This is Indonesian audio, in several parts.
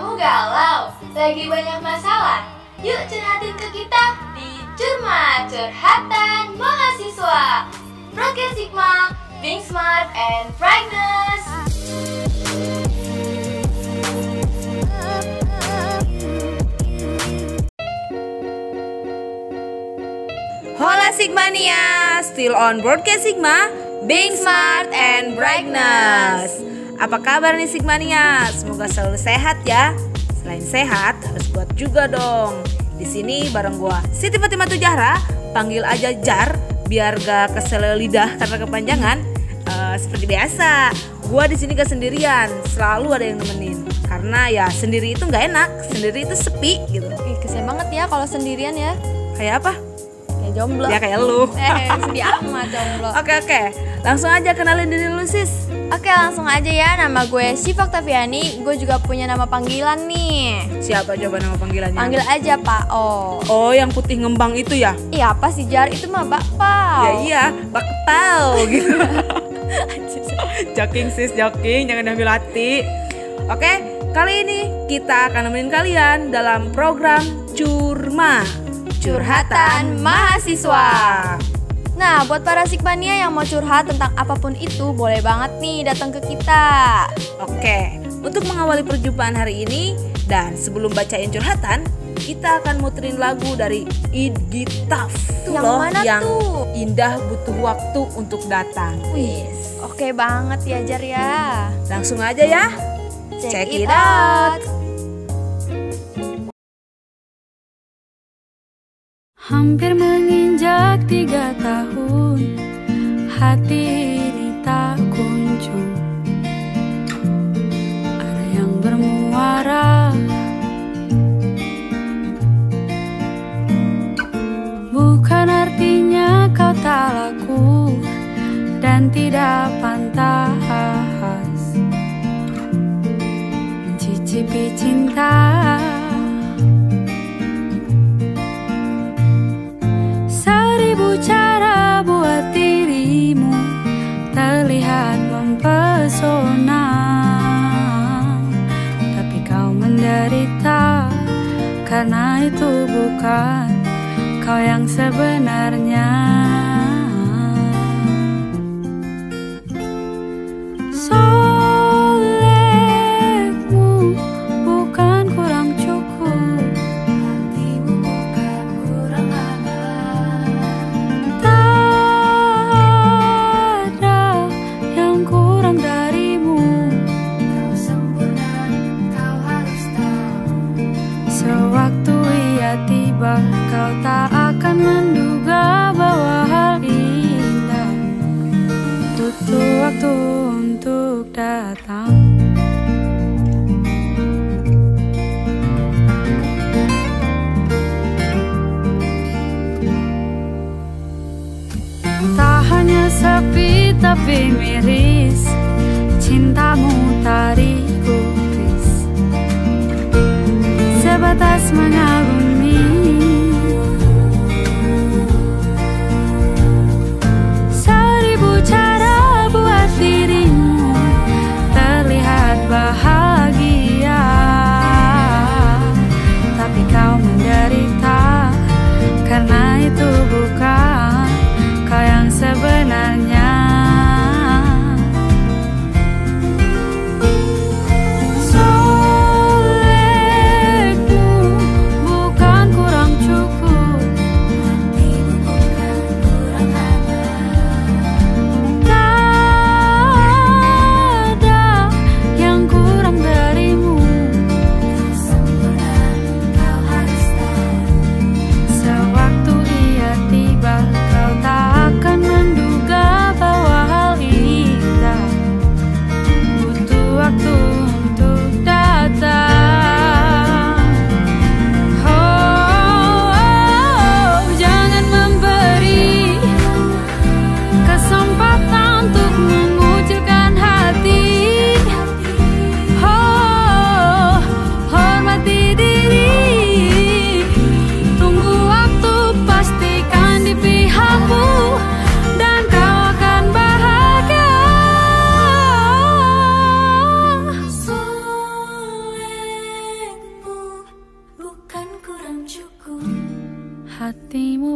Kamu galau? Lagi banyak masalah? Yuk curhatin ke kita di Curma Curhatan Mahasiswa Broadcast Sigma, Being Smart and Brightness Hola Sigmania, still on Broadcast Sigma, being smart and brightness. Apa kabar nih Sigmania? Semoga selalu sehat ya. Selain sehat, harus kuat juga dong. Di sini bareng gua Siti Fatimah Tujahra, panggil aja Jar biar gak kesel lidah karena kepanjangan. Eh, seperti biasa, gua di sini gak sendirian, selalu ada yang nemenin. Karena ya sendiri itu nggak enak, sendiri itu sepi gitu. Ih, kesel banget ya kalau sendirian ya. Kayak apa? Kayak jomblo. Ya kayak lu. Eh, sedih amat jomblo. Oke oke, langsung aja kenalin diri lu sis. Oke, langsung aja ya. Nama gue Syifa Oktaviani. Gue juga punya nama panggilan nih. Siapa coba nama panggilannya? Panggil aja Pak O. Oh yang putih ngembang itu ya? Iya, apa sih Jar? Itu mah Pak Pau. Ya iya, bakpao gitu. joking sis, joking, jangan diambil hati. Oke, kali ini kita akan nemenin kalian dalam program Curma Curhatan Mahasiswa. Nah, buat para Sigmania yang mau curhat tentang apa pun itu, boleh banget nih datang ke kita. Oke, untuk mengawali perjumpaan hari ini dan sebelum bacain curhatan, kita akan muterin lagu dari Id Gitaf Tuh Yang loh, mana yang tuh? indah butuh waktu untuk datang. Wis, oke banget ya Jar ya. Langsung aja ya. Check, Check it out. Hampir menginjak tiga tahun Hati ini tak kunjung Ada yang bermuara. Bukan artinya kau tak laku Dan tidak pantas. Mencicipi cinta karena itu bukan kau yang sebenarnya tak akan menduga bahwa hal indah Butuh waktu untuk datang. Tak hanya sepi tapi miris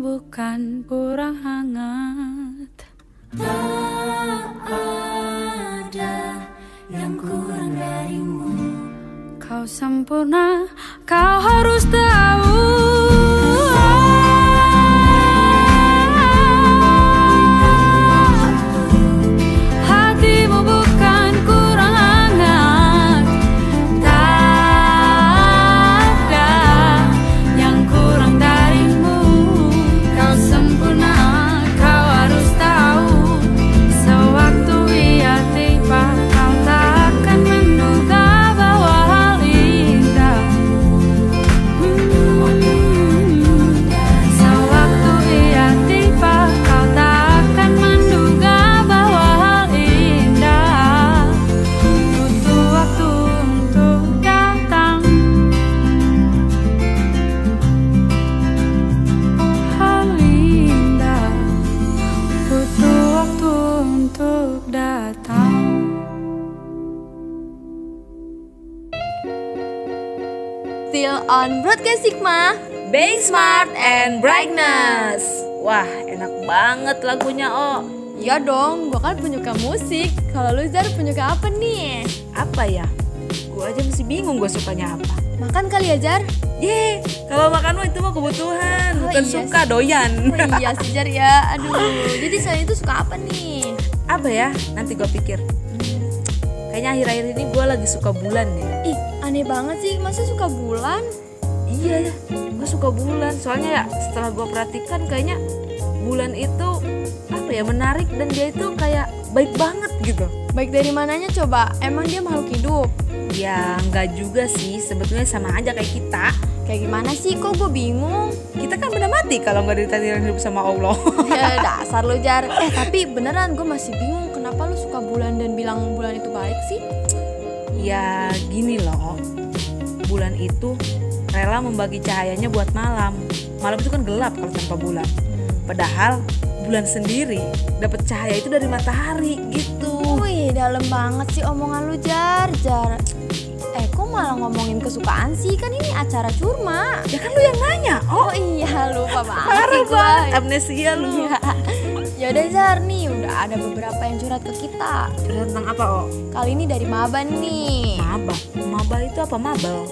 bukan kurang hangat. Kau sempurna, kau harus tahu on Broadcast Sigma. Being smart and brightness. Wah, enak banget lagunya, Oh. Ya dong, gua kan penyuka musik. Kalau lu Jar penyuka apa nih? Apa ya? Gua aja masih bingung gue sukanya apa. Makan kali ya Jar? Ye, kalau makan mah itu mah kebutuhan, Oh, bukan iya suka doyan. Oh iya sih Jar ya. Aduh, jadi selain itu suka apa nih? apa ya? Nanti gue pikir. Kayaknya akhir-akhir ini gue lagi suka bulan deh. Ih, aneh banget sih. Masa suka bulan? Iya ya, gue suka bulan. Soalnya ya setelah gue perhatikan kayaknya bulan itu apa ya menarik dan dia itu kayak baik banget gitu. Baik dari mananya coba? Emang dia makhluk hidup? Ya nggak juga sih, sebetulnya sama aja kayak kita. Kayak gimana sih? Kok gue bingung? Kita kan benar mati kalau nggak ditakdirin hidup sama Allah. ya dasar lu Jar. Eh tapi beneran gue masih bingung kenapa lu suka bulan dan bilang bulan itu baik sih? ya gini loh, bulan itu rela membagi cahayanya buat malam. Malam itu kan gelap kalau tanpa bulan. Padahal bulan sendiri dapat cahaya itu dari matahari gitu. Wih, dalam banget sih omongan lu Jar. Jar. Eh, kok malah ngomongin kesukaan sih? Kan ini acara curma. Ya kan lu yang nanya. Oh, Oh iya, lupa banget parah banget amnesia lu. Yaudah Zar nih, udah ada beberapa yang curhat ke kita. Cerita tentang apa, Oh? Kali ini dari Maba nih. Maba. Maba itu apa mabel?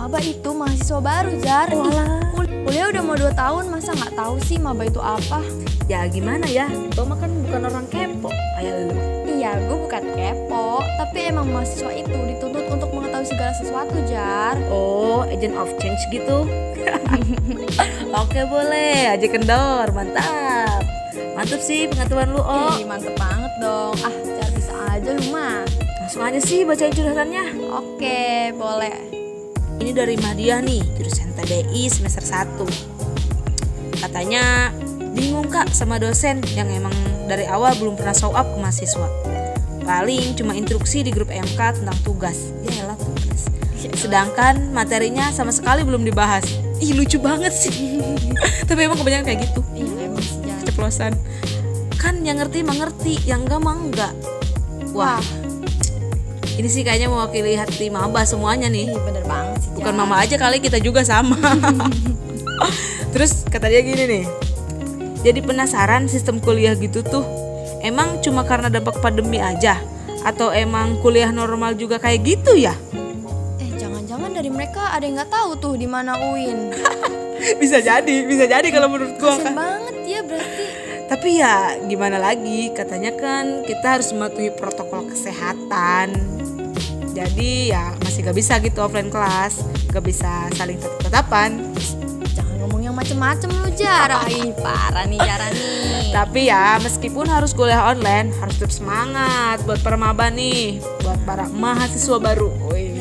Maba itu mahasiswa baru. Ih, Walah. kul- kuliah udah mau 2 tahun, masa nggak tahu sih Maba itu apa? Ya gimana ya? Mah kan bukan orang kepo kayak lu. Iya, gue bukan kepo, tapi emang mahasiswa itu dituntut untuk mengetahui segala sesuatu, Jar. Oh, agent of change gitu. Oke boleh, aja kendor, mantap. Mantap sih pengetahuan lu, Oh. Ih, mantep banget dong. Ah, Jar bisa aja lu mah. Langsung aja sih bacain curhatannya. Oke, boleh. Ini dari Mahdiah nih, jurusan TBI semester 1. Katanya bingung kak sama dosen yang emang dari awal belum pernah show up ke mahasiswa. Paling cuma instruksi di grup MK tentang tugas. Ya elah tugas. Sedangkan materinya sama sekali belum dibahas. Ih lucu banget sih. Tapi emang kebanyakan kayak gitu. Iya, emang sih, Jar. Keceplosan. Kan yang ngerti mah ngerti, yang enggak mah enggak. Wah, ini sih kayaknya mewakili hati maba semuanya nih. Ih, bener banget sih, Bukan mama aja kali kita juga sama. Terus kata dia gini nih. Jadi penasaran sistem kuliah gitu tuh. Emang cuma karena dampak pandemi aja atau emang kuliah normal juga kayak gitu ya? Eh, jangan-jangan dari mereka ada yang nggak tahu tuh di mana Uin. bisa jadi, bisa jadi kalau menurut gua kan. banget ya berarti. Tapi ya gimana lagi? Katanya kan kita harus mematuhi protokol kesehatan. Jadi ya masih gak bisa gitu offline kelas, gak bisa saling tetap-tetapan. Jangan ngomong yang macem-macem lu, Jar. Ih, parah nih Jara nih. Tapi ya meskipun harus kuliah online, harus tetap semangat buat para maba nih, buat para mahasiswa baru. Wih.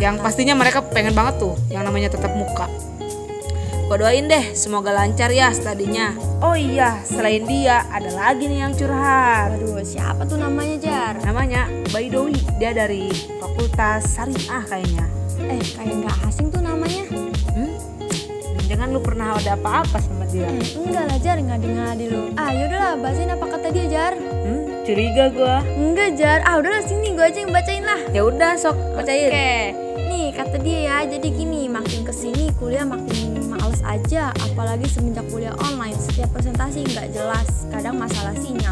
Yang pastinya mereka pengen banget tuh yang namanya tetap muka. Gue doain deh, semoga lancar ya studinya. Oh iya, selain dia ada lagi nih yang curhat. Aduh, siapa tuh namanya, Jar? Namanya Baidowi, dia dari Fakultas Syariah kayaknya. Eh, kayak nggak asing tuh namanya. Hmm? Jangan lu pernah ada apa-apa sama dia. Eh, enggak lah, Jar. Ngadi-ngadi lu. Ah, yaudahlah, bacain apa kata dia, Jar. Hmm? Curiga gua. Enggak, Jar. Ah, udahlah sini gue aja yang bacain lah. Ya udah sok bacain. Oke. Nih, kata dia ya. Jadi gini, makin ke sini kuliah makin Males aja, apalagi semenjak kuliah online, setiap presentasi nggak jelas, kadang masalah sinyal.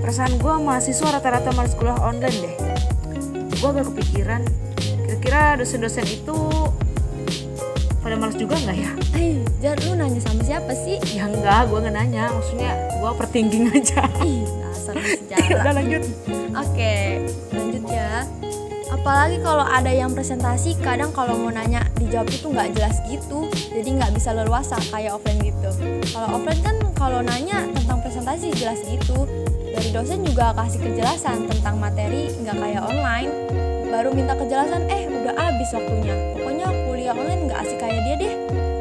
Perasaan gue mahasiswa rata-rata males kuliah online deh. Gue agak kepikiran, kira-kira dosen-dosen itu pada males juga nggak ya? Eh, Jar, lu nanya sama siapa sih? Ya enggak, gue nggak nanya. Maksudnya gue overthinking aja. Ih, dasar Udah sejarah. lanjut. Oke, ya. Apalagi kalau ada yang presentasi, kadang kalau mau nanya dijawab itu nggak jelas gitu, jadi nggak bisa leluasa kayak offline gitu. Kalau offline kan kalau nanya tentang presentasi jelas gitu. Dari dosen juga kasih kejelasan tentang materi, nggak kayak online. Baru minta kejelasan, eh udah habis waktunya. Pokoknya kuliah online nggak asik kayak dia deh.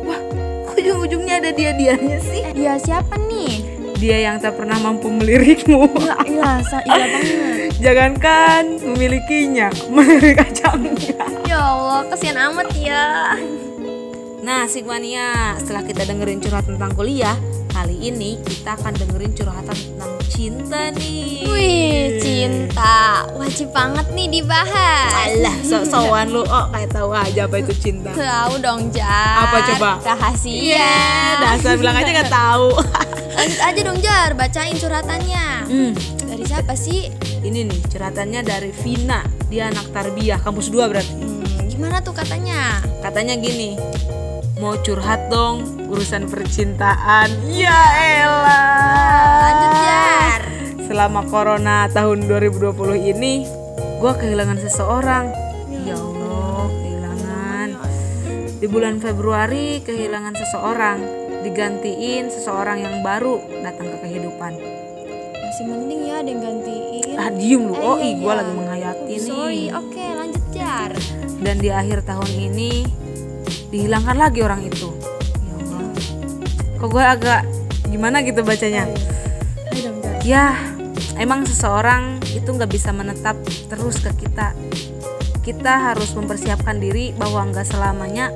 Kok ujung-ujungnya ada dia-dianya sih? Eh, dia siapa nih? Dia yang tak pernah mampu melirikmu. Iya, iya banget. Jangankan memilikinya, melirik aja enggak. Ya Allah, kasihan amat ya. Nah, Sigmania, setelah kita dengerin curhat tentang kuliah, kali ini kita akan dengerin curhatan tentang cinta nih. Wih, cinta. Wajib banget nih dibahas. Alah, sok-sokan lu, oh kayak tahu aja apa itu cinta. Tahu dong, Jar. Apa coba? Rahasia. Iya, dasar bilang aja nggak tahu. Lanjut aja dong, Jar. Bacain curhatannya. Hmm, Dari siapa sih? Ini nih curhatannya dari Vina, dia anak tarbiyah, kampus 2 berarti. Hmm, gimana tuh katanya? Katanya gini, mau curhat dong urusan percintaan. Ya elah. Lanjut, Jar. Selama corona tahun 2020 ini, gue kehilangan seseorang. Ya Allah, kehilangan. Di bulan Februari kehilangan seseorang, digantiin seseorang yang baru datang ke kehidupan. Masih mending ya ada yang gantiin. Ah diem lu, Eh, oh iya, gue iya. lagi menghayati nih. Sorry, oke lanjut, Jar. Dan di akhir tahun ini dihilangkan lagi orang itu. Ya Allah, kok gue agak gimana gitu bacanya? Ya, emang seseorang itu nggak bisa menetap terus ke kita. Kita harus mempersiapkan diri bahwa nggak selamanya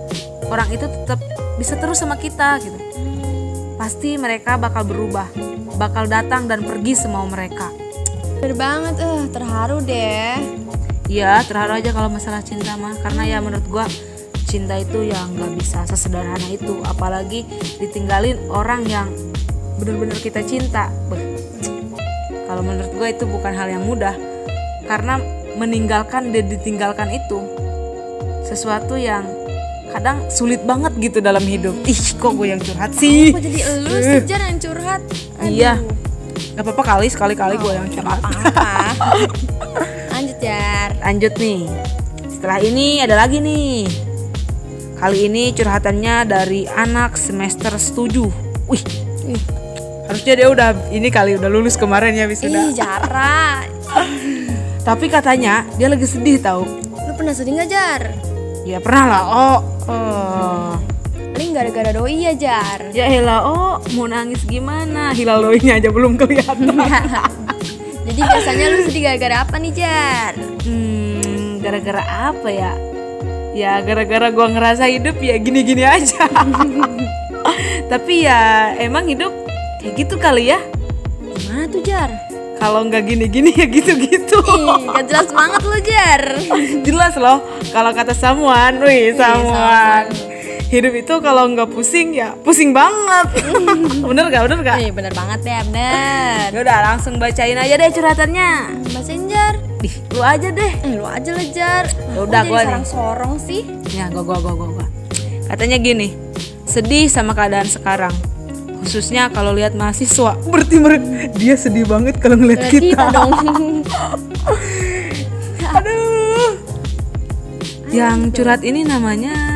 orang itu tetap bisa terus sama kita gitu. Pasti mereka bakal berubah, bakal datang dan pergi semau mereka. Bener banget, eh terharu deh. Iya, terharu aja kalau masalah cinta mah, karena ya menurut gua cinta itu ya nggak bisa sesederhana itu, apalagi ditinggalin orang yang bener-bener kita cinta. Beh, Kalau menurut gue itu bukan hal yang mudah, karena meninggalkan dan ditinggalkan itu sesuatu yang kadang sulit banget gitu dalam hidup. Ih, kok gue yang curhat sih? Kok jadi elu sih, Jar yang curhat? Aduh. Iya. Gak apa-apa kali sekali-kali gue yang curhat. Apa? Lanjut, Jar. Lanjut nih. Setelah ini ada lagi nih. Kali ini curhatannya dari anak semester 7. Wih, Ih. harusnya dia udah ini kali udah lulus kemarin ya Ih, wisuda. Jara. Tapi katanya dia lagi sedih tahu. Lu pernah sedih nggak, Jar? Ya pernah lah. Oh. oh. Gara-gara doi ya, Jar. Ya elah, oh mau nangis gimana? Hilal doinya aja belum kelihatan. Jadi biasanya lu sedih gara-gara apa nih, Jar? Hmm, gara-gara apa ya? Ya gara-gara gua ngerasa hidup ya gini-gini aja. Tapi ya emang hidup kayak gitu kali ya. Gimana tuh, Jar? Kalau nggak gini-gini ya gitu-gitu. Ih, gak jelas banget lu, Jar. Jelas loh. Kalau kata Samuan, wih Samuan. Hidup itu kalau nggak pusing ya pusing banget. bener gak? Bener gak? Ih, bener banget ya, bener. Udah langsung bacain aja deh curhatannya. Bacain, Jar. Dih, lu aja deh. Eh, lu aja lah, Jar. Ya udah, jadi nih. sorong-sorong sih. Ya, gua gua gua gua gua. Katanya gini, sedih sama keadaan sekarang. Khususnya kalau lihat mahasiswa. Berarti mere- dia sedih banget kalau ngeliat Lihat kita dong. Aduh. Yang curhat ini namanya?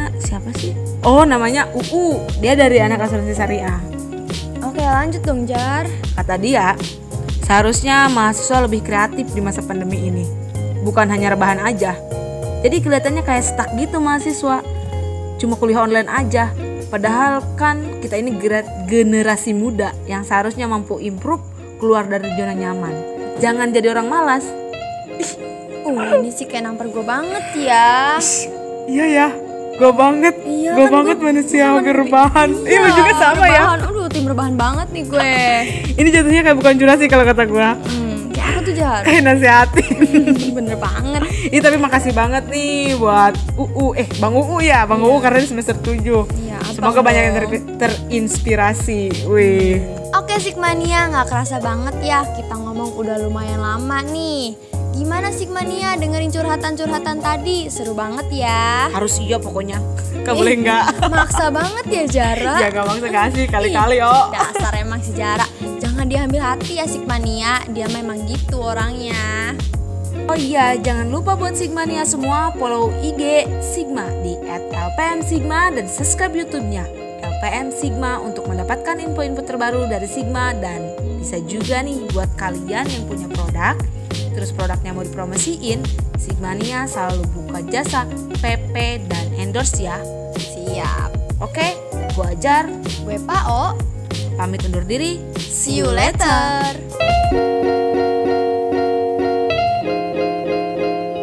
Oh, namanya UU. Dia dari anak asuransi syariah. Oke, lanjut dong, Jar. Kata dia, seharusnya mahasiswa lebih kreatif di masa pandemi ini. Bukan hanya rebahan aja. Jadi kelihatannya kayak stuck gitu mahasiswa. Cuma kuliah online aja. Padahal kan kita ini generasi muda yang seharusnya mampu improve keluar dari zona nyaman. Jangan jadi orang malas. Uh, ini sih kayak nampar gue banget ya. Iya ya, gue banget. Iya gue kan, banget gua- manusia hampir rebahan. Iya, Iya, juga sama ya. rebahan. Aduh, tim rebahan banget nih gue. Ini jatuhnya kayak bukan curhat sih kalau kata gue. Hmm, kayak Apa tuh Jar? Eh nasihatin. Bener banget. Ih tapi makasih banget nih buat UU eh Bang UU ya, Bang UU karena di semester 7. Iya, Semoga banyak yang ter- terinspirasi. Wih. Oke Sigmania, nggak kerasa banget ya kita ngomong udah lumayan lama nih. Gimana Sigmania dengerin curhatan-curhatan tadi? Seru banget ya. Harus iya pokoknya. Gak boleh enggak. Maksa banget ya Jara. Ya gak bangsa kasih kali-kali oh. Dasar emang si Jara. Jangan diambil hati ya Sigmania, dia memang gitu orangnya. Oh iya, jangan lupa buat Sigmania semua follow IG Sigma di @lpmsigma dan subscribe YouTube-nya LPM Sigma untuk mendapatkan info-info terbaru dari Sigma dan bisa juga nih buat kalian yang punya produk terus produknya mau dipromosiin Sigmania selalu buka jasa PP dan endorse ya Siap. Oke, gua ajar Gue Pao. pamit undur diri See you later.